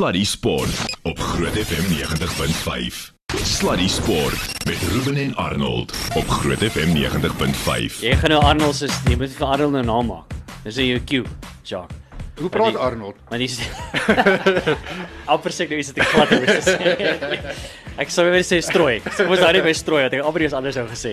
Sluddy Sport op Groot FM 90.5. Sluddy Sport met Ruben en Arnold op Groot FM 90.5. Jy gaan nou Arnold se jy moet vir Arnold nou naam maak. Dis in jou cue, Jacques. Hoe praat die- Arnold? Maar dis amper sê nou iets wat ek glad nie wou sê. Ek sou weer sê strooi. Ek moes daar nie by strooi ek amper iets anders sou gesê.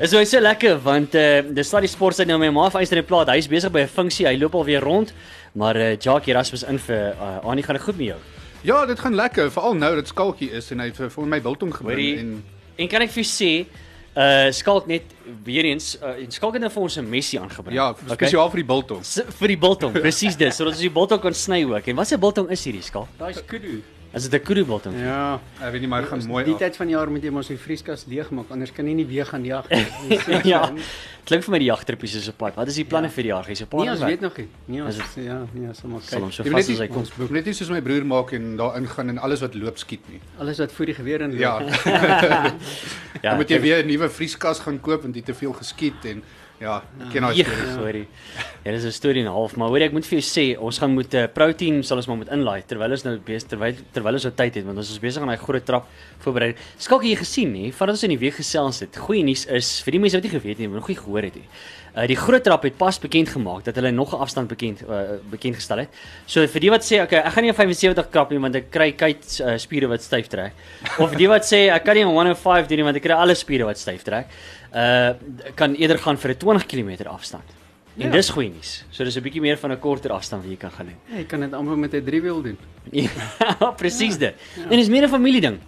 Is nou so lekker want uh dis slaat die sport sy nou my ma vyster in plaas. Hy is besig by 'n funksie. Hy loop alweer rond. Maar uh Jacques Erasmus in vir uh, Annie gaan dit goed met jou. Ja, dit gaan lekker, veral nou dat Skalkie is en hy het vir, vir my biltong gebring en En kan ek vir jou sê uh skalk net weer eens uh, en skalk het nou vir ons 'n messie aangebring. ja, spesiaal vir die biltong. S- vir die biltong, presies dit, sodat ons die biltong kan sny ook. En wat se biltong is hierdie skalk? Daai's kudu. Is dit 'n kudu biltong? Ja. Ek weet nie maar gaan mooi Die af. tyd van die jaar moet jy mos die vrieskas leegmaak anders kan jy nie weer gaan jag ja. Klink vir my die jagterpies is op pad. Wat is die planne ja. vir die jaar? Jy's op pad. Nee, ons weet nog nie. Nee, ons Is ja, nee, ons sal maar sal hom kyk. so vas as hy nie, kom. ons moet net nie soos my broer maak en daar ingaan en alles wat loop skiet nie. Alles wat voor die geweer in Ja. Ja, Dan moet jy weer 'n nuwe vrieskas gaan koop want jy het te veel geskiet en ja, ek ken daai Ja, stories. sorry. Ja, dis 'n storie en 'n half, maar hoor ek moet vir jou sê, ons gaan moet 'n uh, protein sal ons maar moet inlaai terwyl ons nou besig terwyl terwyl ons nou tyd het want ons is besig aan daai groot trap voorberei. Skalk jy gesien nê, vandat ons in die week gesels het. Goeie nuus is vir die mense wat nie geweet het nie, maar nog nie gehoor het nie. Uh die groot trap het pas bekend gemaak dat hulle nog 'n afstand bekend uh, bekend gestel het. So vir die wat sê okay, ek gaan nie op 75 krap nie want ek kry kyk uh, spiere wat styf trek. Of die wat sê ek kan nie op 105 doen nie want ek kry alle spiere wat styf trek. Uh kan eerder gaan vir 'n 20 km afstand. En Ja. dis goeie nuus. So dis 'n bietjie meer van 'n korter afstand wat jy kan gaan doen. Ja, jy kan dit amper met 'n driewiel doen. Ja, presies dit. En dis meer 'n familie ding.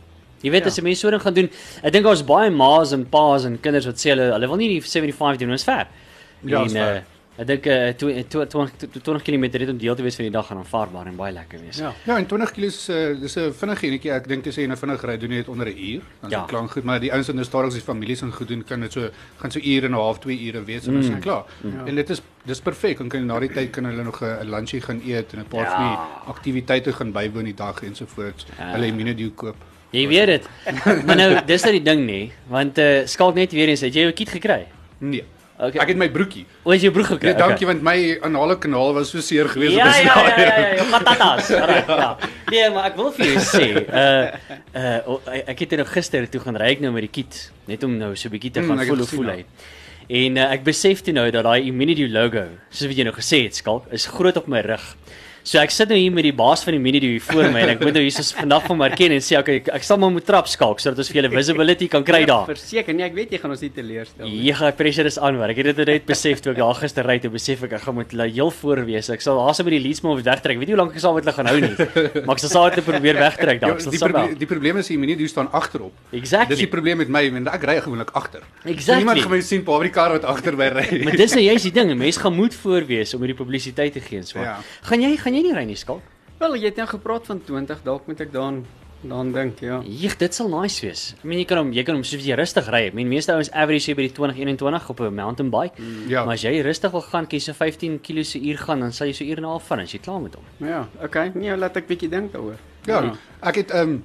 Jy weet Ja. as 'n mens so ding gaan doen, ek dink daar's baie ma's en pa's en kinders wat sê hulle hulle wil nie die 75 doen, ons ver. Ja, en is ver. uh, ek dink uh, 20 20 km het om deel te wees van die dag gaan aanvaarbaar en baie lekker wees. Ja. Ja, en 20 kg is uh, dis 'n vinnige enetjie. Ek dink as jy 'n vinnig ry, doen jy dit onder 'n uur. Dan is Ja. en goed, maar die ouens wat nou stadig is, die families en goed doen, kan dit so gaan so ure en 'n half, 2 ure wees en dan is dit klaar. Ja. En dit is dis perfek. Dan kan jy na die tyd kan hulle nog 'n lunchy gaan eet en 'n paar Ja. van die aktiwiteite gaan bywoon die dag ensovoorts. Ja. Hulle immunedio koop. Jy weet dit. maar nou, dis nou die ding nê, want uh, skalk net weer eens, het jy jou kit gekry? Nee. Okay. Ek het my broekie. O, is jou broek gekry? Ja, dankie want my anale kanaal was so seer geweest Ja, op die ja, ja, stadium. ja, ja, jou patatas. Alright, ja. Nee, maar ek wil vir jou sê, uh uh ek het nou gister toe gaan ry ek nou met die kit, net om nou so 'n bietjie te Mm, gaan het voel hoe voel ja. hy. En uh, ek besef toe nou dat daai Immunity logo, soos wat jy nou gesê het, skalk, is groot op my rug. So ek sit nou hier met die baas van die Immunity hier voor my en ek moet nou hier soos vandag van erken en sê okay, ek, ek sal maar moet trap skalk sodat ons vir julle visibility kan kry daar. Verseker, nee, ek weet jy gaan ons nie teleurstel nie. Ja, pressure is aan, maar ek het dit net besef toe ek daar gister ry, toe besef ek ek gaan moet hulle heel voor wees. Ek sal haas met die leads maar wegtrek. Ek weet nie hoe lank ek sal met hulle gaan hou nie. Maar ek sal met hulle probeer wegtrek Ja, daar. Ek sal die, sal proble wel. die probleem is die immunedio staan agterop. Dis Exactly. die probleem met my, want ek ry gewoonlik agter. Exactly. Niemand gaan my sien pa by die kar wat agter my ry. Maar dis nou juist die ding, 'n mens gaan moet voor wees om hierdie publisiteit te gee en so. Ja. Gaan jy gaan jy nie ry nie, skalk? Wel, jy het nou gepraat van 20, dalk moet ek daan daan dink, ja. Jeeg, dit sal nice wees. Ek meen jy kan hom jy kan hom soos jy rustig ry. Ek meen meeste ouens average hier by die 20 21 op 'n mountain bike. Ja. Maar as jy rustig wil gaan, kies so 15 km se uur gaan, dan sal jy so uur en 'n half van as jy klaar met hom. Ja, okay. Nee, laat ek bietjie dink daaroor. Ja, ek het ehm um,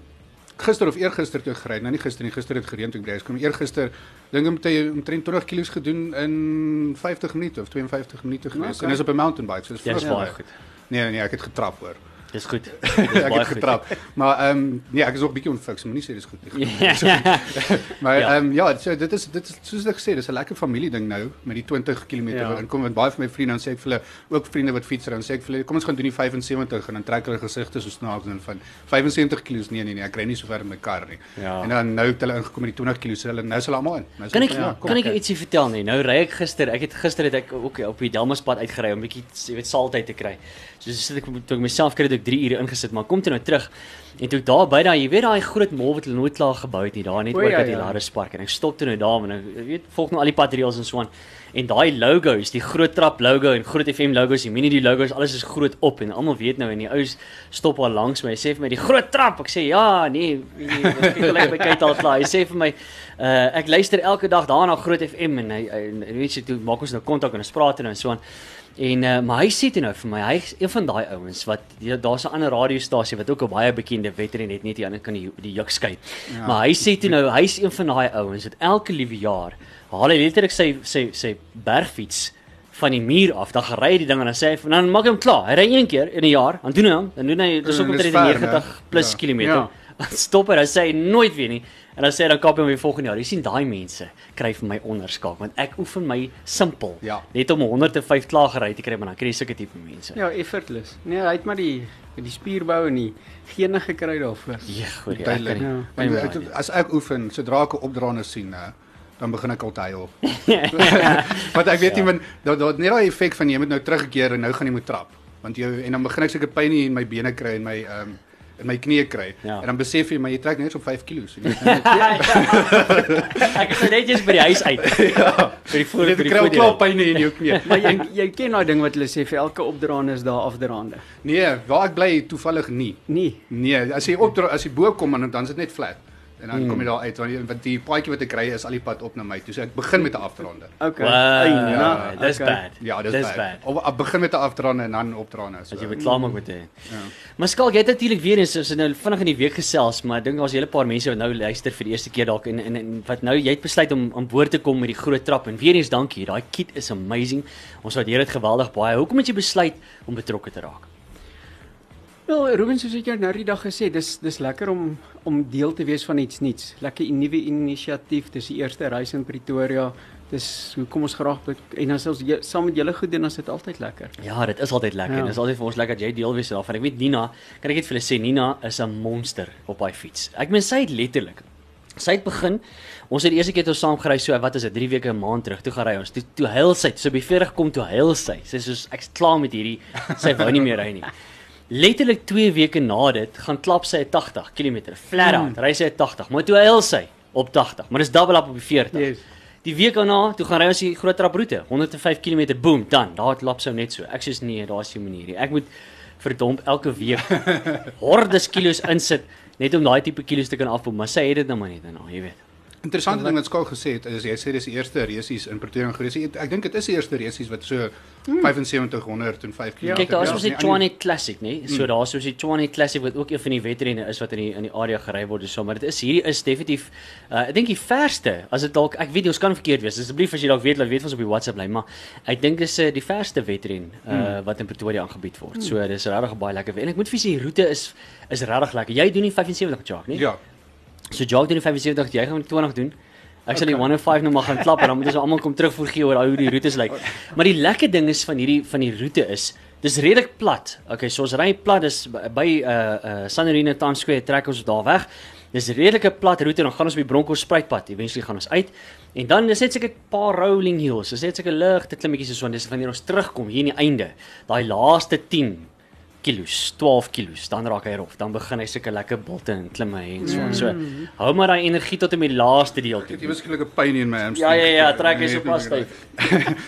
gister of eergister toe gery. Nou nie gister nie, gister het gereën toe ek by huis kom. Eergister dink ek het omtrent 20 kg gedoen in 50 minute of 52 minute gewees. Okay. En dis op 'n mountain bike, so dis Ja, baie goed. Nee nee, ek het getrap hoor. Dis goed. Dis ek het goed. getrap. Maar ehm um, nee, ek is ook bietjie onfiks, maar nie sê dis goed nie. Ja. Maar Ja. ehm um, ja, so dit is dit is soos ek gesê, dis 'n lekker familie ding nou met die 20 km Ja. inkom want baie van my vriende dan sê ek vir hulle ook vriende wat fiets dan sê ek vir hulle kom ons gaan doen die 75 en dan trek hulle gesigte so snaaks en van 75 kg nee nee nee, ek ry nie so ver met my kar nie. Ja. En dan nou het hulle ingekom met die 20 kg, so hulle nou is hulle almal in. Nou Kan ek ja, kom, kan ek kyk. ietsie vertel nie? Nou ry ek gister, ek het gister het ek ook op die Delmaspad uitgery om 'n bietjie jy weet saaltyd te kry. So sit ek toe ek myself kry ek 3 ure ingesit, maar kom toe nou terug. En toe ek daar by daai, jy weet daai groot mall wat hulle nooit klaar gebou het nie, daar net O, oor ja, by die ja. Laris Park en ek stop toe nou daar en ek weet volg nou al die patreels en so aan. En daai logos, die groot trap logo en groot FM logos, die mini die logos, alles is groot op en almal weet nou en die ouens stop al langs my. Hy sê vir my die groot trap. Ek sê ja, nee, nee kyk ek by kyk al klaar. Hy sê vir my uh ek luister elke dag daarna groot FM en hy, hy weet jy toe maak ons nou kontak en ons praat en so aan. En uh, maar hy sê toe nou vir my, hy's een van daai ouens wat daar's 'n ander radiostasie wat ook 'n baie bekende veteran het net die ander kan die, die juk skei. Ja. Maar hy sê toe nou, hy's een van daai ouens wat elke liewe jaar haal hy letterlik sy sy sy bergfiets van die muur af. Dan gery hy die ding en dan sê hy en dan maak hy hom klaar. Hy ry een keer in 'n jaar, dan doen hy hom, dan doen hy dis En dis omtrent ver, 90 né? plus Ja. kilometer. Ja. Dan stop hy, dan sê hy nooit weer nie. En dan sê hy dan kap hy hom weer volgende jaar. Jy sien daai mense kry vir my onderskaak want ek oefen my simpel. Ja. Net om 105 klaar gery te kry, maar dan kry jy sulke tipe mense. Ja, effortless. Nee, hy het maar die die spierbou en die gene gekry daarvoor. Ja, goed. Ja, ek Duidelik. Ja. Want meer ek- As ek oefen, sodra ek 'n opdraande sien, hè, dan begin ek al te huil. Want ek weet nie man, dat dat net daai effek van jy moet nou terugkeer en nou gaan jy moet trap. Want jy en dan begin ek seker pyn in my bene kry en my ehm um, in my knieë kry. Ja. En dan besef jy maar jy trek net so 5 kg. So jy Ek is nou net eens by die huis uit. ja. By die voor jy by die kry al voordeur. klaar pyn in jou knie. Maar jy jy ken daai ding wat hulle sê vir elke opdraande is daar afdraande. Nee, waar ek bly toevallig nie. Nee. Nee, as jy op as jy bo kom dan dan is dit net flat. En dan Hmm. kom jy daar uit want die, want die paadjie wat ek kry is al die pad op na my toe. So ek begin met 'n afdraande. Okay. Wow, Eina, ja, dis okay. bad. Ja, dis bad. bad. Of ek begin met 'n afdraande en dan opdraande. So. As jy moet klaar maak met dit. Ja. Maar skalk, jy het natuurlik weer eens ons nou vinnig in die week gesels, maar ek dink daar's 'n hele paar mense wat nou luister vir die eerste keer dalk en, en en wat nou jy het besluit om aan boord te kom met die groot trap en weer eens dankie. Daai kit is amazing. Ons waardeer dit geweldig baie. Hoekom het jy besluit om betrokke te raak? Wel, Ruben soos ek jou nou die dag gesê, dis dis lekker om om deel te wees van iets nuuts. Lekker 'n nuwe inisiatief. Dis die eerste reis in Pretoria. Dis hoekom ons graag be- en selfs jy- saam met julle goed doen, dan is dit altyd lekker. Ja, dit is altyd lekker. Ja. Ja. Dit is altyd vir ons lekker dat jy deel wees daarvan. Ek weet Nina, kan ek net vir hulle sê Nina is 'n monster op haar fiets. Ek meen sy het letterlik Sy het begin. Ons het die eerste keer toe saam gery so wat is dit 3 weke 'n maand terug. Toe gaan ry ons. Toe toe huil sy. So by 40 kom toe huil sy. Sy sê soos ek's klaar met hierdie. Sy wou nie meer ry nie. Letterlik 2 weke na dit gaan klap sy 'n 80 km flat out. Ry sy 'n 80, maar toe huil sy op 80. Maar dis double up op die 40. Yes. Die week daarna, toe gaan ry ons die groot traproete, 105 km boom, dan, daar het lap sou net so. Ek sê nee, daar's nie 'n manier nie. Ek moet verdomp elke week hordes kilos insit net om daai tipe kilos te kan afkom, maar sy het dit nou maar net daarna, jy weet. Interessante ding wat Skaal gesê het is jy sê dis die eerste resies in Pretoria gewees. Ek ek dink dit is die eerste resies wat so 7505 km. Ja, Kyk, daar is ons die Nee, Tshwane Classic, nê? So daar's ons die Tshwane Classic wat ook een van die wedrenne is wat in die in die area gery word so, maar dit is hierdie is definitief uh, ek dink die verste as dit dalk ek weet nie ons kan verkeerd wees. Asseblief as jy dalk weet, laat weet ons op die WhatsApp lyn, maar ek dink dis uh, die verste wedren uh, wat in Pretoria aangebied word. So dis regtig baie lekker. En ek moet vir sê die roete is is regtig lekker. Jy doen die 75 Jacques, nee? Ja. So Jacques doen die 75, jy gaan 20 doen. Ek sal die 105 nou maar gaan klap en dan moet ons almal kom terugvoer gee oor hoe die roetes lyk. Maar die lekker ding is van hierdie van die roete is dis redelik plat. Okay, so ons ry plat dis by uh uh Sanarine Town Square trek ons daar weg. Dis redelike plat roete en dan gaan ons op die Bronkhorst spruitpad. Eventually gaan ons uit. En dan is dit seker 'n paar rolling hills. Dis net seker ligte klimmetjies so en dis wanneer ons terugkom hier in die einde. Daai laaste 10 kilos, 12 kilos, dan raak hy rof. Dan begin hy seker lekker bulte en klimme en so aan. So hou maar daai energie tot en met die laaste deel toe. Ek het ewesklik 'n pyn in my hamstring. Ja ja ja, trek hy Nee, so pas styf.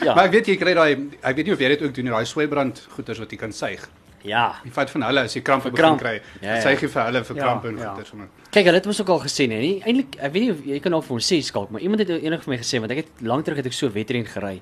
Ja. Maar ek weet jy kry daai ek weet nie of jy dit ook doen nie, daai sweebrand goeters wat jy kan suig. Ja. Jy vat van hulle as jy krampe begin kry. Ja, ja. Suig jy vir hulle vir Ja, krampe en ja. goeters sommer. Kyk, hulle het ons ook al gesê nee, nie. Eintlik, ek weet nie jy kan ook vir ons sê skalk, maar iemand het eendag vir my gesê want ek het lank terug het ek so wedren gery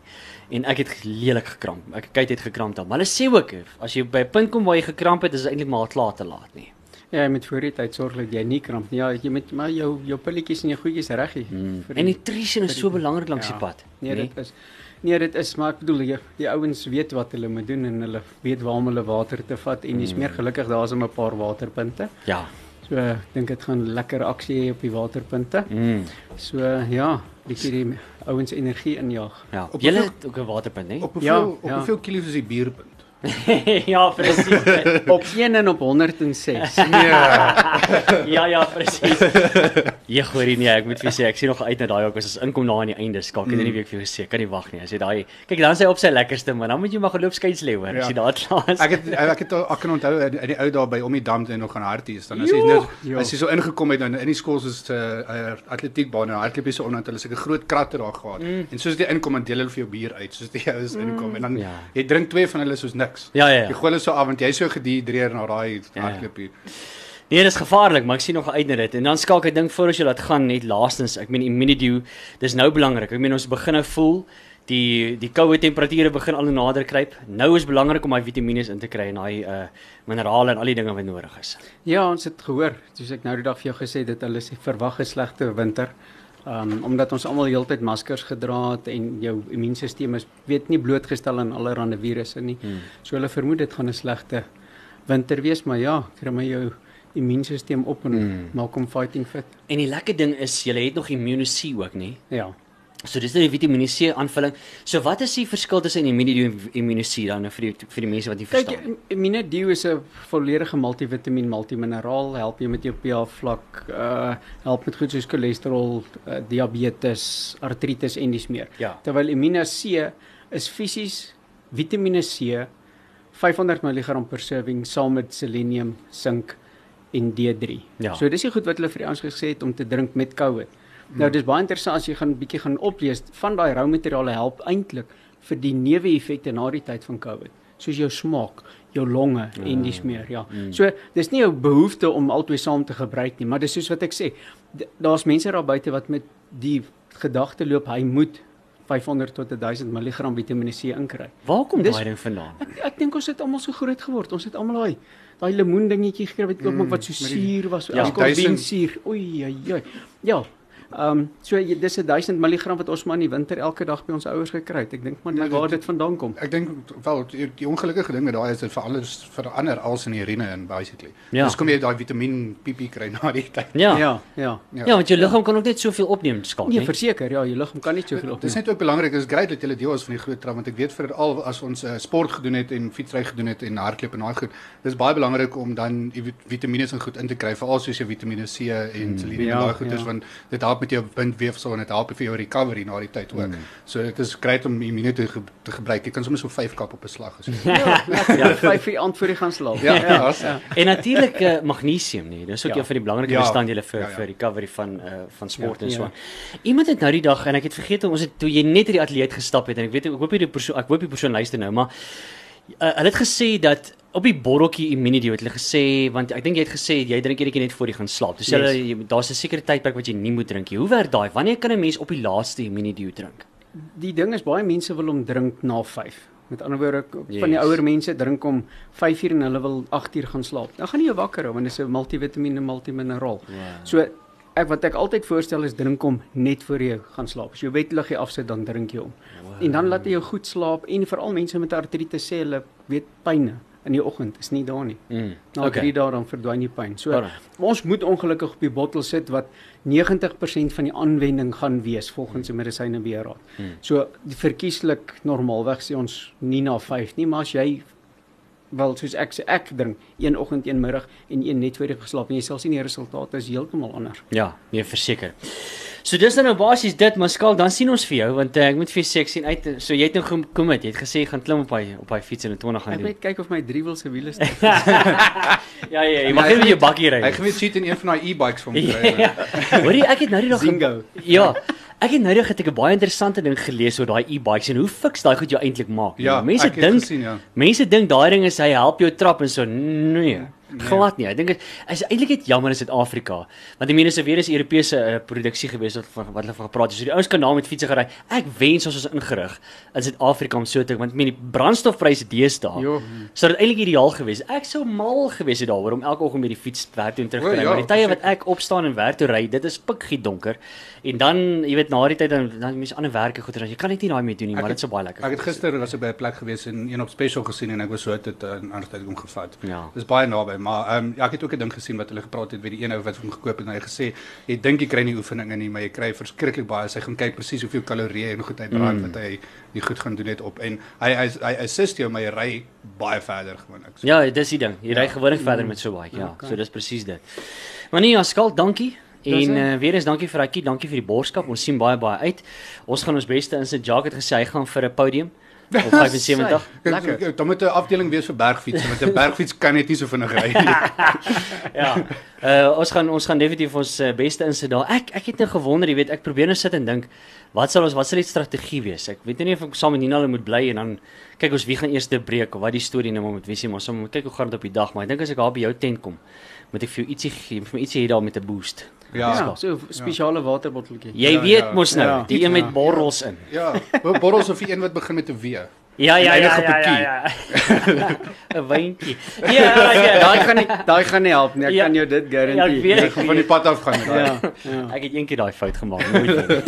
en ek het lelik gekramp. Ek kyk het gekramp dan. Maar hulle sê ook as jy by 'n punt kom waar jy gekramp het, is dit eintlik maar klaar te laat nie. Ja, jy moet voor die tyd sorg dat jy nie kramp nie. Ja, jy moet maar jou jou pilletjies en jou goedjies reg hê. Mm. vir En nutrition is so belangrik langs Ja. die pad. Nee, dit is Nee, dit is maar ek bedoel jy, die ouens weet wat hulle moet doen en hulle weet waar om hulle water te vat en jy's meer gelukkig daar's 'n paar waterpunte. Ja. So ek dink dit gaan lekker aksie hê op die waterpunte. Mm. So ja, bietjie die ouens energie injaag. Ja. Op Julle het ook 'n waterpunt, hè? Op Ja, hoeveel op ja. hoeveel kilos is die bierpunt? ja, presies. Op 1 en op 106. Nee. ja, ja, presies. Ja, hoorie nee, ek moet vir sê ek sien nog uit na daai ook as ons inkom daar aan die einde. Skalk het in die week vir jou gesê, kan nie wag nie. As jy daai kyk dan is hy op sy lekkerste, maar dan moet jy maar geloop skuins lê hoor. As jy Ja. daar klaar is. Ek het ek het ek kan onthou in in die ou dae by om die dam toe nog gaan hardloop dan as jy Jo. as jy so ingekom het dan in die skool soos 'n uh, atletiekbaan en hardloop jy so onder hulle seker groot kratte daar gehad. Mm. En soos jy inkom dan deel hulle vir jou bier uit soos jy is inkom en dan Ja. jy drink twee van hulle soos niks. Ja, ja, ja. Jy gooi hulle so af want jy's so gedihidreer na daai Ja, ja. Nee, dis gevaarlik, maar ek sien nog uit na dit. En dan skalk ek dink voor as jy laat gaan net laastens, ek meen immunity, dis nou belangrik. Ek meen ons begin nou voel die die koue temperature begin al nader kruip. Nou is belangrik om daai vitamiene in te kry en daai uh minerale en al die dinge wat nodig is. Ja, ons het gehoor, soos ek nou die dag vir jou gesê het, dat hulle sê verwag 'n slegte winter. Um omdat ons almal heeltyd maskers gedra het en jou immuunstelsel is weet nie blootgestel aan allerlei virusse nie. Hmm. So hulle vermoed dit gaan 'n slegte winter wees, maar ja, kry my jou immuunstelsel op en hmm. maak hom fighting fit. En die lekker ding is jy het nog immuunsie ook, nê? Ja. So dis nou die Vitamiene C aanvulling. So wat is die verskil tussen Immunedio en Immuno C dan nou vir die vir die mense wat nie verstaan nie? Kyk, Immunedio is 'n volledige multivitamiin, multimineraal, help jou met jou pH vlak, uh help met goed soos cholesterol, uh, diabetes, artritis en dis meer. Ja. Terwyl Immuno C is fisies Vitamiene C 500 mg per serving saam met selenium, sink en D3. Ja. So dis die goed wat hulle vir ons gesê het om te drink met COVID. Nou dis baie interessant as jy gaan bietjie gaan oplees van daai rou materiale help eintlik vir die neeweffekte na die tyd van COVID, soos jou smaak, jou longe mm. en dis meer, ja. Mm. So dis nie 'n behoefte om albei saam te gebruik nie, maar dis soos wat ek sê, daar's mense daar buite wat met die gedagte loop hy moet 500 tot 1000 mg Vitamiene C inkry. Waar kom daai ding vandaan? Ek ek dink ons het almal so groot geword. Ons het almal daai daai lemoen dingetjie gekry wat ek mm, wat so suur was, ja, alkoholsuur. Oei, oei, oei. Ja, Ehm um, so jy, dis 'n 1000 mg wat ons maar in die winter elke dag by ons ouers gekry het. Ek dink maar net ja, waar dit vandaan kom. Ek dink wel die, die ongelukkige ding met daai is dit vir alles verander als in die urine in basically. Ja. Dis kom jy daai vitamien PP kry na die tyd. Ja. Ja, ja. Ja, ja want jou liggaam kan ook net soveel opneem skalk, nee. Nee, verseker, ja, jou liggaam kan nie soveel opneem. Dis net ook belangrik, is great dat jy deel is van die groot trap want ek weet vir al as ons uh, sport gedoen het en fietsry gedoen het en hardloop en daai goed, dis baie belangrik om dan die vitamiene en goed in te kry, veral soos jou Vitamiene C en selenium mm, ja, daai goed ja. want dit help met jou bindweef so en dit help vir jou recovery na die tyd ook. Mm. So dit is great om immuune te, ge te gebruik. Jy kan sommer so 5 kap op 'n slag as jy. ja, ja, 5 uur aan voor jy gaan slaap. Ja, ja. ja, ja. En natuurlik uh, magnesium nie. Dis ook ja. een van die belangrike ja. bestanddele vir ja, ja. vir recovery van uh, van sport ja, en so. Ja. Iemand het nou die dag en ek het vergeet ons het toe jy net in die ateljee gestap het en ek weet ek hoop jy die persoon ek hoop die persoon luister nou maar uh, hulle het gesê dat op die botteltjie immunity het hulle gesê want ek dink jy het gesê jy drink eendag net voor jy gaan slaap. Dis hulle yes. daar's 'n sekere tydperk wat jy nie moet drink nie. Hoe werk daai? Wanneer kan 'n mens op die laaste immunity drink? Die ding is baie mense wil hom drink na 5. Met ander woorde yes. van die ouer mense drink om 5 uur en hulle wil 8 uur gaan slaap. Dan gaan jy wakker hou want dit is 'n multivitamiene en multimineraal. Wow. So ek wat ek altyd voorstel is drink hom net voor jy gaan slaap. As jy wetlig jy afsit dan drink jy hom. Wow. En dan laat jy jou goed slaap en veral mense met artritis sê hulle weet pyne in die oggend is nie daar nie. Mm. Na okay. 3 dae dan verdwyn die pyn. So Alright. ons moet ongelukkig op die bottel sit wat 90% van die aanwending gaan wees volgens die medisyne beheerraad. Mm. So verkieslik normaalweg sê ons nie na 5 nie, maar as jy wel soos ek sê ek drink een oggend, een middag en een net voor jy geslaap en jy sal sien die resultate is heeltemal anders. Ja, nee verseker. So dis nou basies dit, maar skaal dan sien ons vir jou want uh, ek moet vir sê ek sien uit so jy het nou gekom het, jy het gesê gaan klim op hy op hy fiets in 20 gaan doen. Ek moet kyk of my driewiel se wiele is. ja ja, jy mag net jou bakkie ry. Ek gaan net sit in een van daai e-bikes vir my ja. Hoorie, ek het nou die dag Zingo. Ja. Ek het nou net 'n baie interessante ding gelees oor daai e-bikes en hoe fiks daai goed jou eintlik maak. Ja, mense dink ja. mense dink daai ding is hy help jou trap en so nee. Ja. Nee. glad nie. Ek dink dit is eintlik net jammer in Suid-Afrika. Want die mense weer is Europese uh, produksie gewees wat van wat hulle van gepraat het. So die ouens kan daar met fietsie gery. Ek wens ons was ingerig in Suid-Afrika om so te want met die brandstofpryse deesdae sou dit eintlik ideaal gewees. Ek sou mal gewees het daaroor om elke oggend met die fiets werk toe en terug te ry. Ja, maar die tye wat ek opstaan en werk toe ry, dit is pikgie donker. En dan, jy weet, na die tyd dan dan mense ander werke goeie. Jy kan net nie daai mee doen nie, maar dit sou baie lekker. Ek het gister was ek by 'n plek gewees en een op special gesien en ek was so dit eh, 'n ander tyd om gevat. Ja. Dis baie naby maar ehm um, ja, ek het ook 'n ding gesien wat hulle gepraat het by die een ou wat hom gekoop het en hy gesê jy dink jy kry nie oefeninge nie, maar jy kry verskriklik baie. Hy gaan kyk presies hoeveel kalorieë en goed hy brand mm. wat hy die goed gaan doen net op en hy hy hy assist jou maar jy ry baie verder gewoonlik. So. Ja, dis die ding. Jy ja. ry gewoonlik verder met so baie. Ja, okay. so dis presies dit. Maar nee, Askal, dankie. En uh, weer eens dankie vir Akie, dankie vir die borskap. Ons sien baie baie uit. Ons gaan ons beste in sy jacket gesê hy gaan vir 'n podium op 75. Lekker. Dan moet 'n afdeling wees vir bergfiets, want 'n bergfiets kan net nie so vinnig ry nie. ja. Uh ons gaan ons gaan definitief ons uh, beste insit daar. Ek ek het net gewonder, jy weet, ek probeer net sit en dink, wat sal ons wat sal die strategie wees? Ek weet nie of ek saam met Nina moet bly en dan kyk ons wie gaan eers te breek of wat die storie nou moet wees nie, maar ons moet kyk hoe gaan dit op die dag, maar ek dink as ek daar by jou tent kom, moet ek vir jou ietsie gee, vir my ietsie hier daar met 'n boost. Ja, ja so spesiale waterbotteltjie. Jy ja, weet ja, mos nou, ja. die een met borrels in. Ja, borrels of die een wat begin met 'n W. Ja ja ja ja ja. ja. 'n Wyntjie. Ja ja. Daai gaan nie daai gaan nie help nie. Ek Ja. kan jou dit Ja, ek garandeer. weet. Ek gaan van die pad af gaan. Ja. ja. Ek het een keer daai fout gemaak. Nooit weer.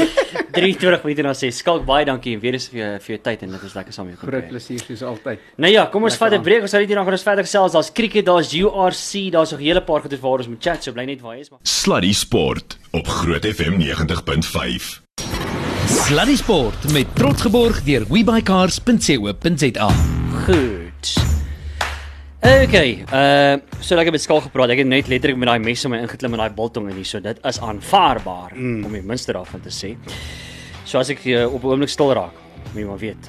23 minute na 6. Skalk baie dankie en weer eens vir jou vir jou tyd en dit was lekker saam met jou. Groot plesier soos altyd. Nou ja, kom ons vat 'n breek. Ons sal net hierna gaan ons verder gesels. Daar's cricket, daar's URC, daar's nog 'n hele paar goeie waar ons moet chat. So bly net waar jy is. Maar... Sluddy Sport op Groot FM 90.5. Sluddy Sport met trots geborg deur webycars.co.za. Goed. Okay, uh so lekker met skaal gepraat. Ek het net letterlik met daai mes om my ingeklim in daai biltong en hier so. Dit is aanvaarbaar mm. om die minste daarvan te sê. So as ek uh, op 'n oomblik stil raak, moet jy maar weet.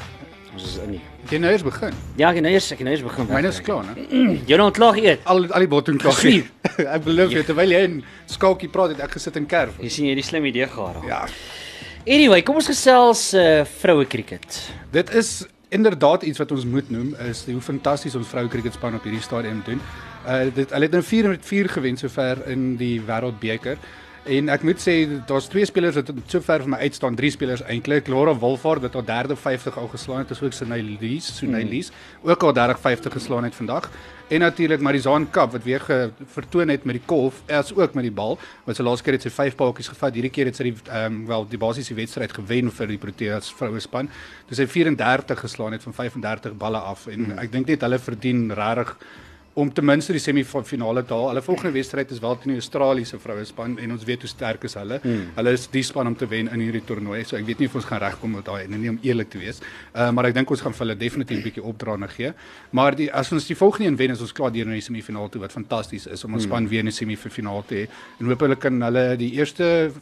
Ons is in nie. Jy nou eers begin. Ja, ek nou eers ek nou eers begin. Myne is klaar, né? Jy nou ontlaag eet. Al al die botting klaar. Gesien. ek beloof jou terwyl jy in skalkie praat het ek gesit in kerf. Jy sien jy het die slim idee gehad. Ja. Anyway, kom ons gesels uh vroue cricket. Dit is inderdaad iets wat ons moet noem is hoe fantasties ons vroue cricketspan op hierdie stadium doen. Uh dit hulle het nou 4 met 4 gewen sover in die Wêreldbeker. En ek moet sê daar's twee spelers wat sover vir my uitstaan, drie spelers eintlik. Laura Wolfhard wat haar derde 50 al geslaan het, is ook Sunay Lees, Sunay Lees, ook al 30 50 geslaan het vandag. En natuurlik Marizaan Kap wat weer vertoon het met die kolf, as ook met die bal. Wat sy laaste keer het sy vyf paadjies gevat. Hierdie keer het sy die ehm um, wel die basiese wedstryd gewen vir die Proteas vroue span. Dis sy 34 geslaan het van 35 balle af en mm. ek dink net hulle verdien regtig om ten minste die semifinale te haal. Hulle volgende wedstryd is wel teen die Australiese vroue span en ons weet hoe sterk is hulle. Mm. Hulle is die span om te wen in hierdie toernooi. So ek weet nie of ons gaan regkom met daai en nie om eerlik te wees. Uh, maar ek dink ons gaan vir hulle definitief 'n bietjie opdraande gee. Maar die as ons die volgende een wen, is ons klaar deur na die semifinale toe wat fantasties is om ons span weer in die semifinale te hê. En hoop hulle kan hulle die eerste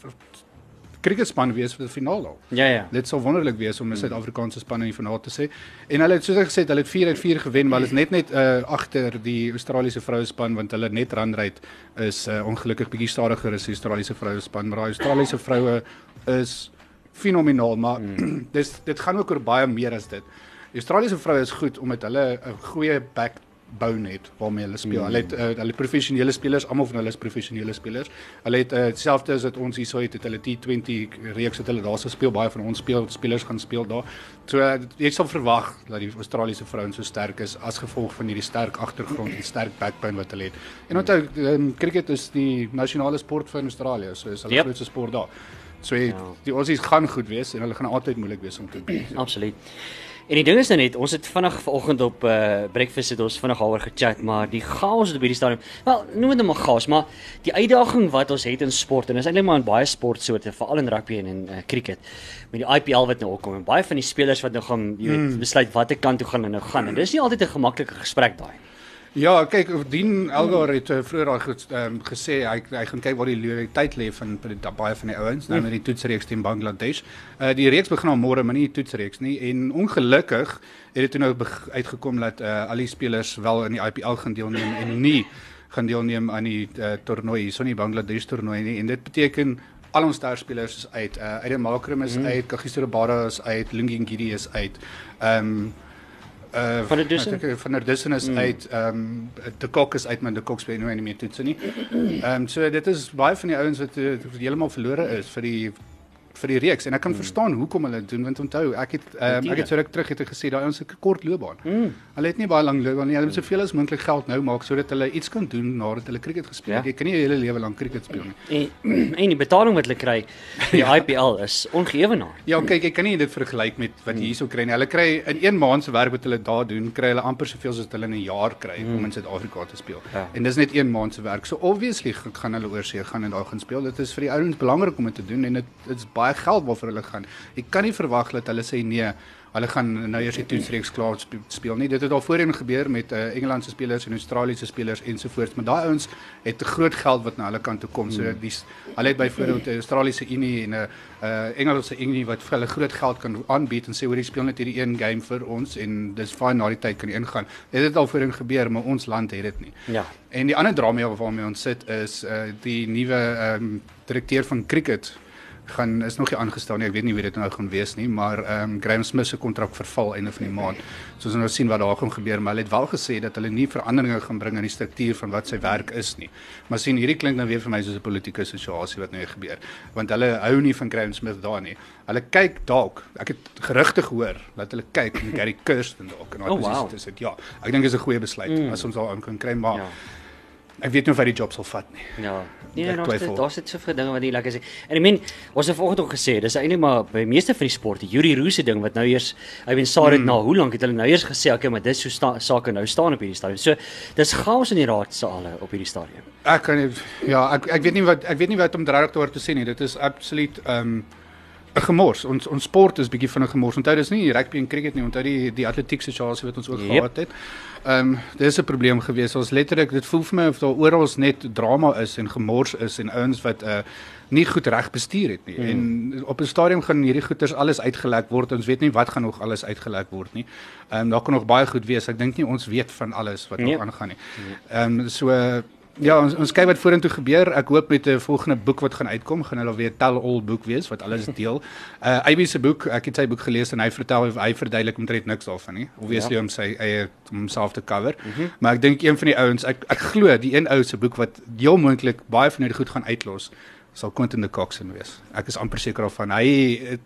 cricketspan wees vir die finale. Ja ja. Dit sou wonderlik wees om 'n Suid-Afrikaanse span in die finaal te sê. En hulle het soos ek gesê het, hulle het 4 uit 4 gewen, maar hulle is net net uh agter die Australiese vroue span want hulle net run rate is uh ongelukkig bietjie stadiger as die Australiese vroue span, maar die Australiese vroue is fenomenaal, maar mm. dis dit gaan ook oor baie meer as dit. Die Australiese vroue is goed omdat hulle 'n goeie back bou net waarmee hulle speel. Mm. Hulle het uh, hulle professionele spelers, almal van hulle is professionele spelers. Hulle het uh, selfs as dit ons hierso het, het hulle T20 reeks het hulle daar se speel baie van ons speel spelers gaan speel daar. So uh, jy sal verwag dat die Australiese vrouens so sterk is as gevolg van hierdie sterk agtergrond en sterk backbone wat hulle het. En onthou, um, cricket is die nasionale sport van Australië, so is hulle Yep. grootste sport daar. So ja. die Aussies gaan goed wees en hulle gaan altyd moeilik wees om te beat. Absoluut. En die ding is nou net, ons het vinnig vanoggend op uh breakfast het ons vinnig daaroor gechat, maar die chaos op hierdie stadium, wel, noem dit nou maar chaos, maar die uitdaging wat ons het in sport en dis eintlik maar in baie sportsoorte, veral in rugby en in uh, cricket, met die IPL wat nou opkom en baie van die spelers wat nou gaan, jy weet, besluit watter kant toe gaan en nou gaan. En dis nie altyd 'n gemaklike gesprek daai. Ja, kyk, Dien Elgar het uh, vroeër daai ge, um, gesê hy hy gaan kyk waar die loyaliteit lê van die- baie van die ouens nou met die toetsreeks teen Bangladesh. Uh die reeks begin al môre, maar nie die toetsreeks nie en ongelukkig het dit toe nou uitgekom dat uh, al die spelers wel in die IPL gaan deelneem en nie gaan deelneem aan die uh, toernooi, hierso nie Bangladesh toernooi nie en dit beteken al ons sterspelers is uit. Uh Aiden Malcolm is mm. uit, Kagiso Rabada is uit, Lungi Ngidi is uit. Ehm um, uh Van der Dussen? ek dink Van der Dussen is mm. uit. Ehm um, De Kok is uit, maar De Kok speel nou nie meer toetse nie. Ehm um, so dit is baie van die ouens wat, uh, wat heeltemal verlore is vir die vir die reeks en ek kan mm. verstaan hoekom hulle dit doen want onthou ek het um, ek het so ruk terug het gesê daai ouens het 'n kort loopbaan. Mm. Hulle het nie baie lank loopbaan nie. Hulle moet soveel as moontlik geld nou maak sodat hulle iets kan doen nadat hulle cricket gespeel het. Ja. Jy kan nie jou hele lewe lank cricket speel nie. En en die betaling wat hulle kry vir die IPL is ongeëwenaar. Ja, kyk, ek kan nie dit vergelyk met wat jy hierso kry nie. Hulle kry in een maand se werk wat hulle daar doen, kry hulle amper soveel as wat hulle in 'n jaar kry mm. om in Suid-Afrika te speel. Ja. En dis net een maand se werk. So obviously gaan hulle oorsee gaan en daar gaan speel. Dit is vir die ouens belangrik om dit te doen en dit is baie geld waarvoor hulle gaan. Jy kan nie verwag dat hulle sê nee, hulle gaan nou eers die toetsreeks klaar spe- speel nie. Dit het al voorheen gebeur met uh, Engelandse spelers en Australiese spelers ensovoorts, maar daai ouens het groot geld wat na hulle kant toe kom. So die s- hulle het byvoorbeeld 'n Australiese Unie en 'n uh, Engelse Unie wat vir hulle groot geld kan aanbied en sê hoor jy speel net hierdie een game vir ons en dis fyn na die tyd kan jy ingaan. Dit het al voorheen gebeur, maar ons land het dit nie. Ja. En die ander drama waarmee ons sit is uh die nuwe um, direkteur van cricket gaan is nog nie aangestel nie. Ek weet nie wie dit nou gaan wees nie, maar ehm um, Graham Smith se kontrak verval einde van die maand. So ons gaan nou sien wat daar gaan gebeur, maar hulle het wel gesê dat hulle nie veranderinge gaan bring in die struktuur van wat sy werk is nie. Maar sien hierdie klink nou weer vir my soos 'n politieke situasie wat nou gebeur, want hulle hou nie van Graham Smith daar nie. Hulle kyk dalk, ek het gerugte gehoor dat hulle kyk na Gary Kirsten dalk en daai Oh, wow. dis dit ja. Ek dink dit is 'n goeie besluit mm. as ons daar aan kan kry, maar Ja. Ek weet nie of hy die job sal vat nie. Ja. Nee, Ek daar's twyfel. daar's dit soveel dinge wat nie lekker is nie. En ek meen, ons het vanoggend ook gesê, dis eintlik maar by meeste van die sporte, Yuri Roos se ding wat nou eers, I mean, Sarah het Mm. na hoe lank het hulle nou eers gesê, okay, maar dis hoe sta, sake nou staan op hierdie stadium. So, dis chaos in die raadsale op hierdie stadium. Ek kan nie ja, ek ek weet nie wat ek weet nie wat om regtig daaroor te sê nie. Dit is absoluut ehm um, gemors. Ons ons sport is bietjie van 'n gemors. Onthou dis nie rugby en cricket nie, onthou die die atletiek situasie wat ons ook Yep. yep. gehad het. Ehm um, dis 'n probleem gewees. Ons letterlik dit voel vir my of daar oral net drama is en gemors is en ouens wat uh nie goed reg bestuur het nie. Mm. En op 'n stadium gaan hierdie goeters alles uitgelek word. Ons weet nie wat gaan nog alles uitgelek word nie. Ehm um, daar kan nog baie goed wees. Ek dink nie ons weet van alles wat Nee. nog aangaan nie. Ehm um, so uh, Ja, ons ons kyk wat vorentoe gebeur. Ek hoop met 'n volgende boek wat gaan uitkom, gaan hulle weer tell all boek wees wat alles deel. Uh Ivy se boek, ek het sy boek gelees en hy vertel hy verduidelik omtrent niks daarvan nie. Obviously ja. om sy eie om homself te cover. Mm -hmm. Maar ek dink een van die ouens, ek ek glo die een ou se boek wat heel moontlik baie van hierdie goed gaan uitlos, sal Quentin de Coxon wees. Ek is amper seker daarvan. Hy het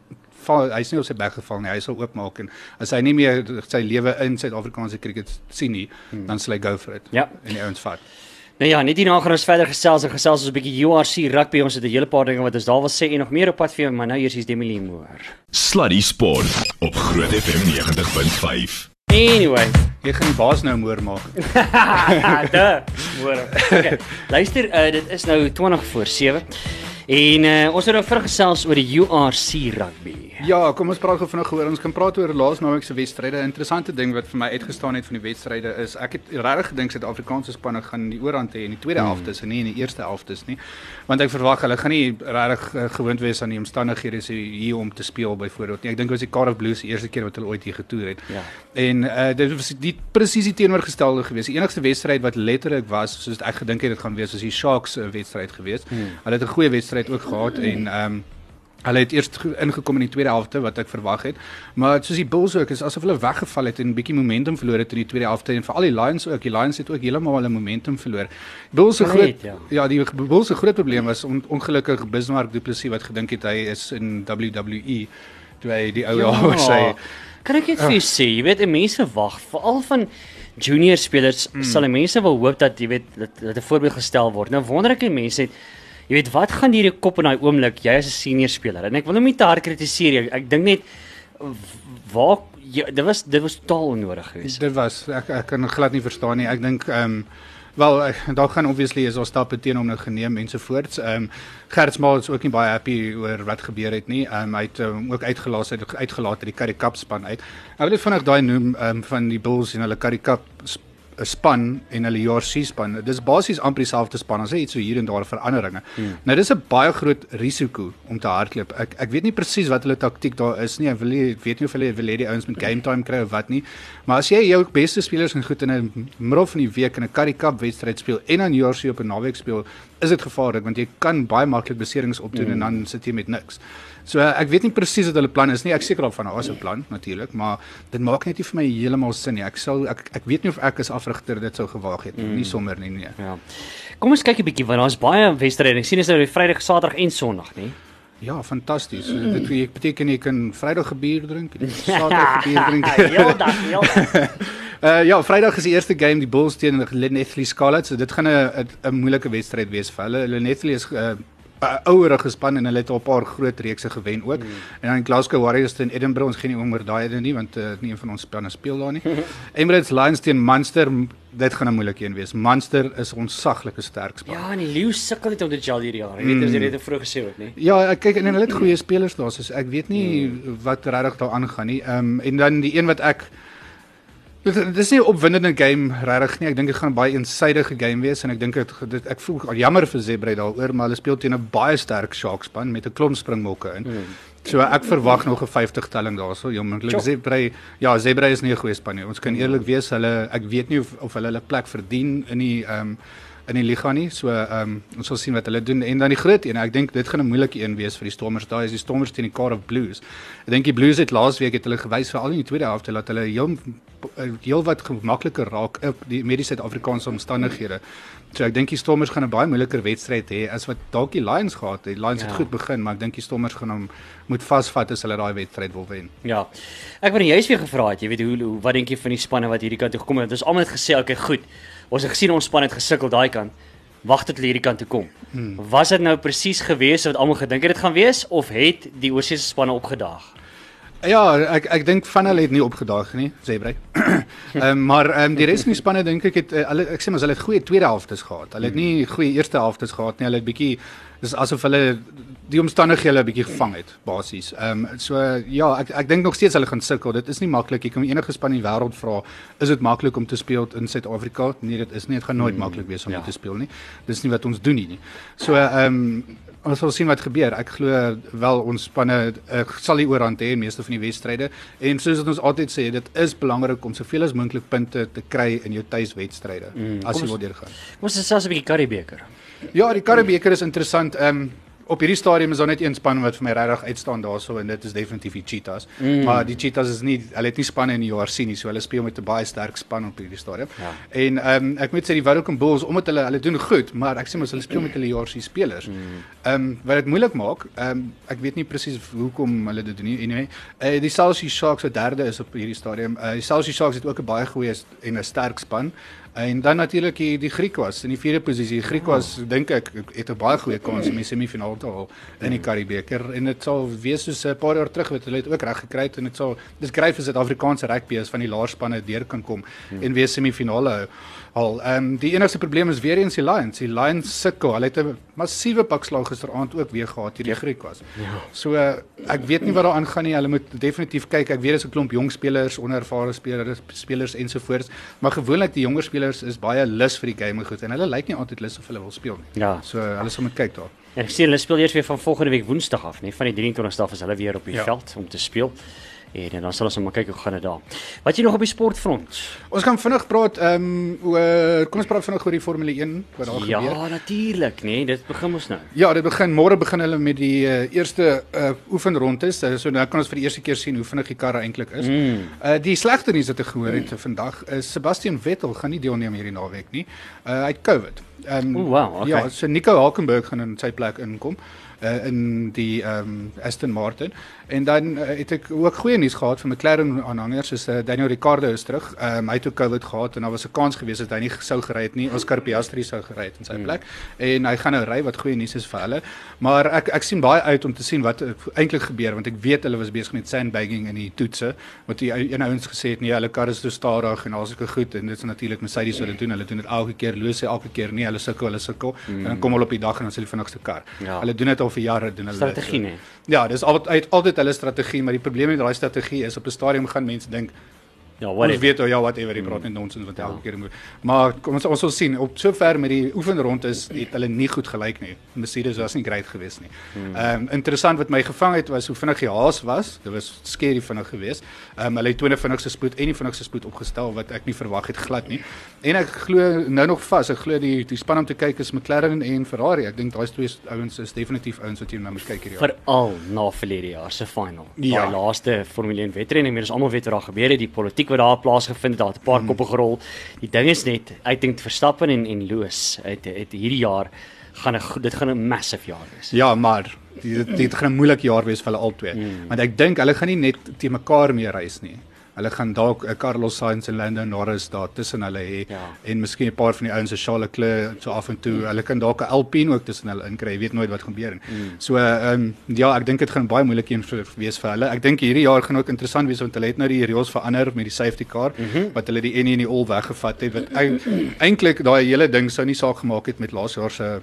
val hy's nie op sy bek geval nie. Hy sal oopmaak en as hy nie meer sy lewe in Suid-Afrikaanse cricket sien nie, hmm. dan sal hy go for it. Ja. En die ouens vat. Nou ja, net hierna gaan ons verder gesels en gesels ons 'n bietjie URC rugby. Ons het 'n hele paar dinge wat ons daar wil sê en nog meer op pad vir jou, maar nou eers is Demi Moore. Sluddy Sport op Groot FM 90.5. Anyway, Jy gaan die baas nou moer maak. da, Moore. Okay. Luister, uh, dit is nou 20 voor 7. En uh, ons het nou vergesels oor die URC rugby. Ja, kom ons praat gou vinnig oor ons kan praat oor laas naweek se wedstryde. 'n Interessante ding wat vir my uitgestaan het van die wedstryde is ek het regtig gedink Suid-Afrikaanse spanne gaan die oorhand hê in die tweede helfte en nie in die eerste helfte nie. Want ek verwag hulle gaan nie regtig uh, gewoond wees aan die omstandighede hier om te speel byvoorbeeld nie. Ek dink dit was die Cardiff Blues die eerste keer wat hulle ooit hier getoer het. Ja. En uh, dit was die presies die teenoorgestelde gewees. Die enigste wedstryd wat letterlik was soos ek gedink het dit gaan wees, was die Sharks uh, wedstryd gewees. Hmm. Hulle het 'n goeie wedstryd ook gehad en ehm um, Hulle het eers ingekom in die tweede helfte wat ek verwag het, maar soos die Bulls ook is asof hulle weggeval het en 'n bietjie momentum verloor het in die tweede helfte en veral die Lions ook. Die Lions het ook heeltemal hulle momentum verloor. Bulls se groot ja. ja, die Bulls se groot probleem was on, ongelukkig Bismarck Du Plessis wat gedink het hy is in WWE toe hy die ou daar was sy Kan ek net vir jou sê, jy weet, mense wag veral van junior spelers mm. sal die mense wil hoop dat jy weet dat dat 'n voorbeeld gestel word. Nou wonder ek die mense het jy weet wat gaan deur jou kop in daai oomblik jy as 'n senior speler. En ek wil hom nie te hard kritiseer nie. Ek dink net waar jy, dit was dit was totaal onnodig geweest. Dit was ek ek kan glad nie verstaan nie. Ek dink ehm um, wel daar gaan obviously is daar stappe teen hom nou geneem ensovoorts. Ehm um, Gert Smal is ook nie baie happy oor wat gebeur het nie. Ehm um, hy het um, ook uitgelaat uit uitgelaat uit die Currie Cup span uit. Ek wil net vinnig daai noem ehm um, van die Bulls en hulle Currie Cup sp- 'n span en hulle JRC span. Dis basies amper dieselfde span. Ons het iets so hier en daar veranderinge. Hmm. Nou dis 'n baie groot risiko om te hardloop. Ek ek weet nie presies wat hulle taktiek daar is nie. Ek wil nie weet nie of hulle wil hê die ouens met game time kry of wat nie. Maar as jy jou beste spelers en goed in 'n middel van die week in 'n Currie Cup wedstryd speel en dan JRC op 'n naweek speel, is dit gevaarlik want jy kan baie maklik beserings opdoen mm. en dan sit jy met niks. So ek weet nie presies wat hulle plan is nie. Ek seker daarvan daar is 'n plan natuurlik, maar dit maak net nie vir my heeltemal sin nie. Ek sal ek ek weet nie of ek as afrigter dit sou gewaag het nie. Mm. Nie sommer nie nee. Ja. Kom ons kyk 'n bietjie want daar's baie wedstryde. Ek sien is nou die Vrydag, Saterdag en Sondag, nê? Ja, fantasties. So, dit ek beteken jy kan Vrydag 'n bier drink, Saterdag 'n bier drink. Heeldag, heeldag. Uh ja, Vrydag is die eerste game die Bulls teen die Llanelli Scarlets. So dit gaan 'n 'n- moeilike wedstryd wees vir hulle. Llanelli is uh, 'n ouerige span en hulle het al 'n paar groot reekse gewen ook. Mm. En dan Glasgow Warriors teen Edinburgh, ons gaan nie oor daai ene nie want uh, nie een van ons spanne speel daar nie. Emirates Lions teen Munster, dit gaan 'n moeilike een wees. Munster is ons saglike sterk span. Ja, en die leeu sukkel net om dit gel hierdie jaar. Jy weet, ons het dit vroeg gesê ook, nê? Ja, ek kyk en hulle het goeie spelers daar, so ek weet nie wat regtig daar aangaan nie. Ehm um, en dan die een wat ek dit dit is nie 'n opwindende game regtig nie. Ek dink dit gaan 'n baie eensidedige game wees en ek dink dit, ek voel jammer vir Zebra daaroor, maar hulle speel teen 'n baie sterk Sharks span met 'n klomp springbokke in. Hmm. So ek verwag nog 'n 50 telling daarso. Ja, moontlik. Zebra ja, Zebra is nie 'n goeie span nie. Ons kan eerlik wees, hulle ek weet nie of of hulle hulle plek verdien in die ehm um, in die liga nie. So ehm um, ons sal sien wat hulle doen en dan die groot een. Ek dink dit gaan 'n moeilike een wees vir die Stormers. Daai is die Stormers teen die Cardiff Blues. Ek dink die Blues het laasweek het hulle gewys veral in die tweede helfte dat hulle heel heel wat gemakliker raak op die mediese Suid-Afrikaanse omstandighede. So ek dink die Stormers gaan 'n baie moeiliker wedstryd hê as wat dalk die Lions gehad het. Die Lions ja. het goed begin, maar ek dink die Stormers gaan hom moet vasvat as hulle daai wedstryd wil wen. Ja. Ek wou juist weer gevra het, jy weet hoe, hoe wat dink jy van die spanne wat hierdie kant toe gekom het? Ons almal het gesê, okay, goed. Ons het gesien ons span het gesukkel daai kant. Wag tot hierdie kant toe kom. Hmm. Was dit nou presies gewees wat almal gedink het dit gaan wees of het die oorseese spanne opgedaag? Ja, ek ek dink van hulle het nie opgedaag nie, sê Brei. Ehm um, maar ehm um, die res van die spanne dink ek het uh, hulle ek sê maar hulle het goeie tweede helftes gehad. Hulle het nie goeie eerste helftes gehad nie. Hulle het bietjie dis asof hulle die omstandighede 'n bietjie gevang het basies. Ehm um, so ja, ek ek dink nog steeds hulle gaan sukkel. Dit is nie maklik. Jy kan enige span in die wêreld vra, is dit maklik om te speel in Suid-Afrika? Nee, dit is nie. Dit gaan nooit hmm, maklik wees om ja. te speel nie. Dis nie wat ons doen nie. So ehm um, ons sal sien wat gebeur. Ek glo wel ons spanne ek sal die oorhand hê in meeste van die wedstryde en soos wat ons altyd sê, dit is belangrik om soveel as moontlik punte te kry in jou tuiswedstryde mm, as jy wil deurgaan. Kom ons sê selfs 'n bietjie Karibeker. Ja, die Karibeker is interessant. Ehm um, op hierdie stadium is daar net een span wat vir my regtig uitstaan daarso en dit is definitief die Cheetahs. Mm. Maar die Cheetahs is nie hulle het nie spanne in die jaar sien nie, so hulle speel met 'n baie sterk span op hierdie stadium. Ja. En ehm um, ek moet sê die Wellington Bulls omdat hulle hulle doen goed, maar ek sê mos hulle speel met hulle jaar se spelers. Mm. Ehm mm. um, wat dit moeilik maak, ehm um, ek weet nie presies hoekom hulle dit doen nie. Anyway, uh, die Chelsea Sharks wat derde is op hierdie stadium. Uh, die Chelsea Sharks het ook 'n baie goeie en 'n sterk span. En dan natuurlik die, die Griek was in die vierde posisie. Griek was oh. dink ek het 'n baie goeie kans om die semifinaal te haal in die Karibeker en dit sal wees soos 'n paar jaar terug wat hulle het ook reg gekry het en dit sal dis gryf as Suid-Afrikaanse rugby is van die laarspanne deur kan kom hmm. en weer semifinale hou al. Ehm um, die enigste probleem is weer eens die Lions. Die Lions sukkel. Hulle het 'n massiewe pakslag gisteraand ook weer gehad hierdie Griek was. Ja. So uh, ek weet nie wat daar aangaan nie. Hulle moet definitief kyk. Ek weet dis 'n klomp jong spelers, onervare spelers, spelers ensovoorts, maar gewoonlik die jonger spelers is baie lus vir die game goed en hulle lyk nie altyd lus of hulle wil speel nie. Ja. So hulle sal moet kyk daar. Ja, ek sien hulle speel eers weer van volgende week Woensdag af, nee, van die 23ste af is hulle weer op die ja. veld om te speel. En, en dan sal ons maar kyk hoe gaan dit daar. Wat jy nog op die sportfront? Ons gaan vinnig praat ehm um, oor kom ons praat vinnig oor die Formule 1 wat daar ja, gebeur. Ja, natuurlik, nê. Nee, dit begin ons nou. Ja, dit begin môre begin hulle met die uh, eerste uh, oefenrondes. Uh, so nou kan ons vir die eerste keer sien hoe vinnig die karre eintlik is. Mm. Uh, die slegte nuus wat ek gehoor het mm. vandag is Sebastian Vettel gaan nie deelneem hierdie naweek nie. Uh, hy het COVID. Ehm um, oh, wow, okay. Ja, so Nico Hulkenberg gaan in sy plek inkom uh, in die ehm um, Aston Martin. En dan uh, het ek ook goeie nuus gehad van McLaren aanhangers soos uh, Daniel Ricciardo is terug. Ehm um, hy het ook COVID gehad en daar was 'n kans gewees dat hy nie sou gery het nie. Oscar Piastri sou gery het in sy hmm. plek. Mm. En hy gaan nou ry wat goeie nuus is vir hulle. Maar ek ek sien baie uit om te sien wat eintlik gebeur want ek weet hulle was besig met sandbagging in die toetse wat die een ouens gesê het nee, hulle kar is te stadig en alsoos ek goed en dit is natuurlik Mercedes wat dit doen. Hulle doen dit elke keer, loos hy elke keer nie, hulle sukkel, hulle sukkel mm. en dan kom hulle op die dag en dan is hulle vinnigste kar. Ja. Hulle doen dit al vir jare doen hulle strategie nê. Ja, dis altyd altyd hulle strategie, maar die probleem met daai strategie is op 'n stadium gaan mense dink Ja, wat ek weet, ja, whatever, jy praat net nonsens wat elke ja. keer moet. Maar kom ons ons sal sien op sover met die oefenrond is het hulle nie goed gelyk nie. Mercedes was nie great geweest nie. Hmm. Ehm um, interessant wat my gevang het was hoe vinnig die Haas was. Dit was skerry vinnig geweest. Ehm um, hulle het 20 vinnigste spoed en die vinnigste spoed opgestel wat ek nie verwag het glad nie. En ek glo nou nog vas, ek glo die die span om te kyk is McLaren en Ferrari. Ek dink daai twee ouens is definitief ouens wat jy nou moet kyk hierdie jaar. Veral na verlede jaar se final. Ja. Daai laaste Formule 1 wedren en ons almal weet wat daar gebeur het, die politiek wat daar plaasgevind het, daar het 'n paar hmm. koppe gerol. Die ding is net, ek dink Verstappen en en Lewis het het hierdie jaar gaan 'n dit gaan 'n massive jaar wees. Ja, maar dit dit gaan 'n moeilike jaar wees vir hulle albei. Hmm. Want ek dink hulle gaan nie net te mekaar mee reis nie. Hulle gaan dalk 'n uh, Carlos Sainz en Lando Norris daar tussen hulle hê ja. en miskien 'n paar van die ouens se Charles Leclerc so af en toe. Mm. Hulle kan dalk 'n Alpine ook tussen hulle inkry. Jy weet nooit wat gebeur nie. Mm. So ehm um, ja, ek dink dit gaan baie moeilik een wees vir hulle. Ek dink hierdie jaar gaan ook interessant wees want hulle het nou die reëls verander met die safety car mm -hmm. wat hulle die N en die all weggevat het wat eintlik daai hele ding sou nie saak gemaak het met laas jaar se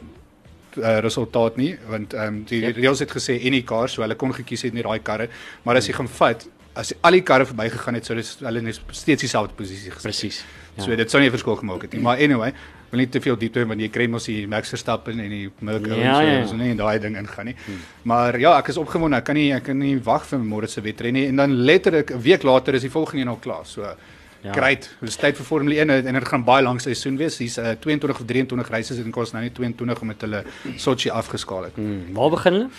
uh, resultaat nie want ehm um, die yep. reëls het gesê any car so hulle kon gekies het net daai karre maar as jy gaan vat as al die karre verbygegaan het sou hulle net steeds dieselfde posisie gesit. Presies. Ja. So dit sou nie 'n verskil gemaak het nie. Maar anyway, wil nie te veel diepte want jy kry mos die Max Verstappen en die Merkel ja, en so ja. nie in daai ding ingaan nie. Hmm. Maar ja, ek is opgewonde. Ek kan nie ek kan nie wag vir môre se wedren nie en dan letterlik 'n week later is die volgende een al klaar. So Ja. Great. Dis tyd vir Formule 1 en dit gaan baie lank seisoen wees. Hier's uh, 22 of 23 races en kos nou net 22 omdat hulle Sochi afgeskaal het. Hmm, waar begin hulle?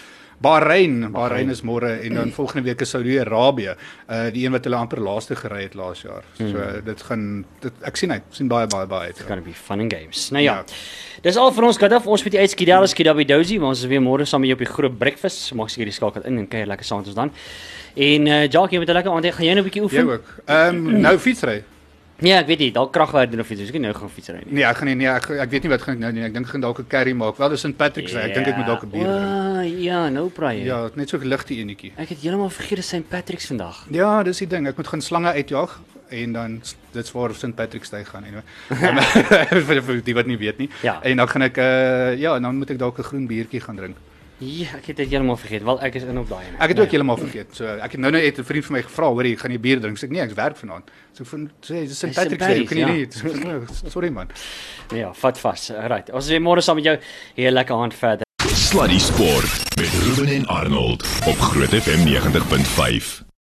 Bahrein, Bahrein is môre en dan volgende week is Saudi-Arabië, uh die een wat hulle amper laaste gery het laas jaar. So uh, dit gaan dit ek sien uit, sien baie baie baie uit. It's gonna be fun and games. Nou ja. Dis al vir ons gehad af. Ons moet skiet daar by Dozy, maar ons is weer môre saam met jou op die groot breakfast. Maak seker jy skakel in en kuier lekker saam met ons dan. En uh Jackie met 'n lekker aand. Gaan jy nou 'n bietjie Jy oefen? ook. Ehm um, nou fietsry. Ja, ek weet nie, dalk kragwerk doen of iets. Ek kan nou gaan fietsry nie. Nee, ek gaan nie nee, ek ek weet nie wat gaan ek nou doen. Ek dink ek gaan dalk 'n curry maak. Wel, dis St Patrick's Day. Ek dink ek moet dalk 'n bier drink. Ah, ja, nou praai jy. Ja, net so 'n ligte enetjie. Ek het heeltemal vergeet dit is St Patrick's vandag. Ja, dis die ding. Ek moet gaan slange uitjag en dan dit's waar St Patrick's Day gaan anyway. vir die wat nie weet nie. Ja. En dan gaan ek uh ja, en dan moet ek dalk 'n groen biertjie gaan drink. Ja, ek het dit heeltemal vergeet. Wel, ek is in op daai een. Ek het ook heeltemal vergeet. So ek het nou net 'n vriend vir my gevra, hoor jy, gaan jy bier drink? Sê ek nee, ek werk vanaand. So van sê dis St Patrick's Day, kan jy nie? Patrick's, So, Sorry man. Ja, vat vas. Right. Ons is môre saam met jou. Hier lekker aand verder. Sluddy Sport met Ruben en Arnold op Groot FM 90.5.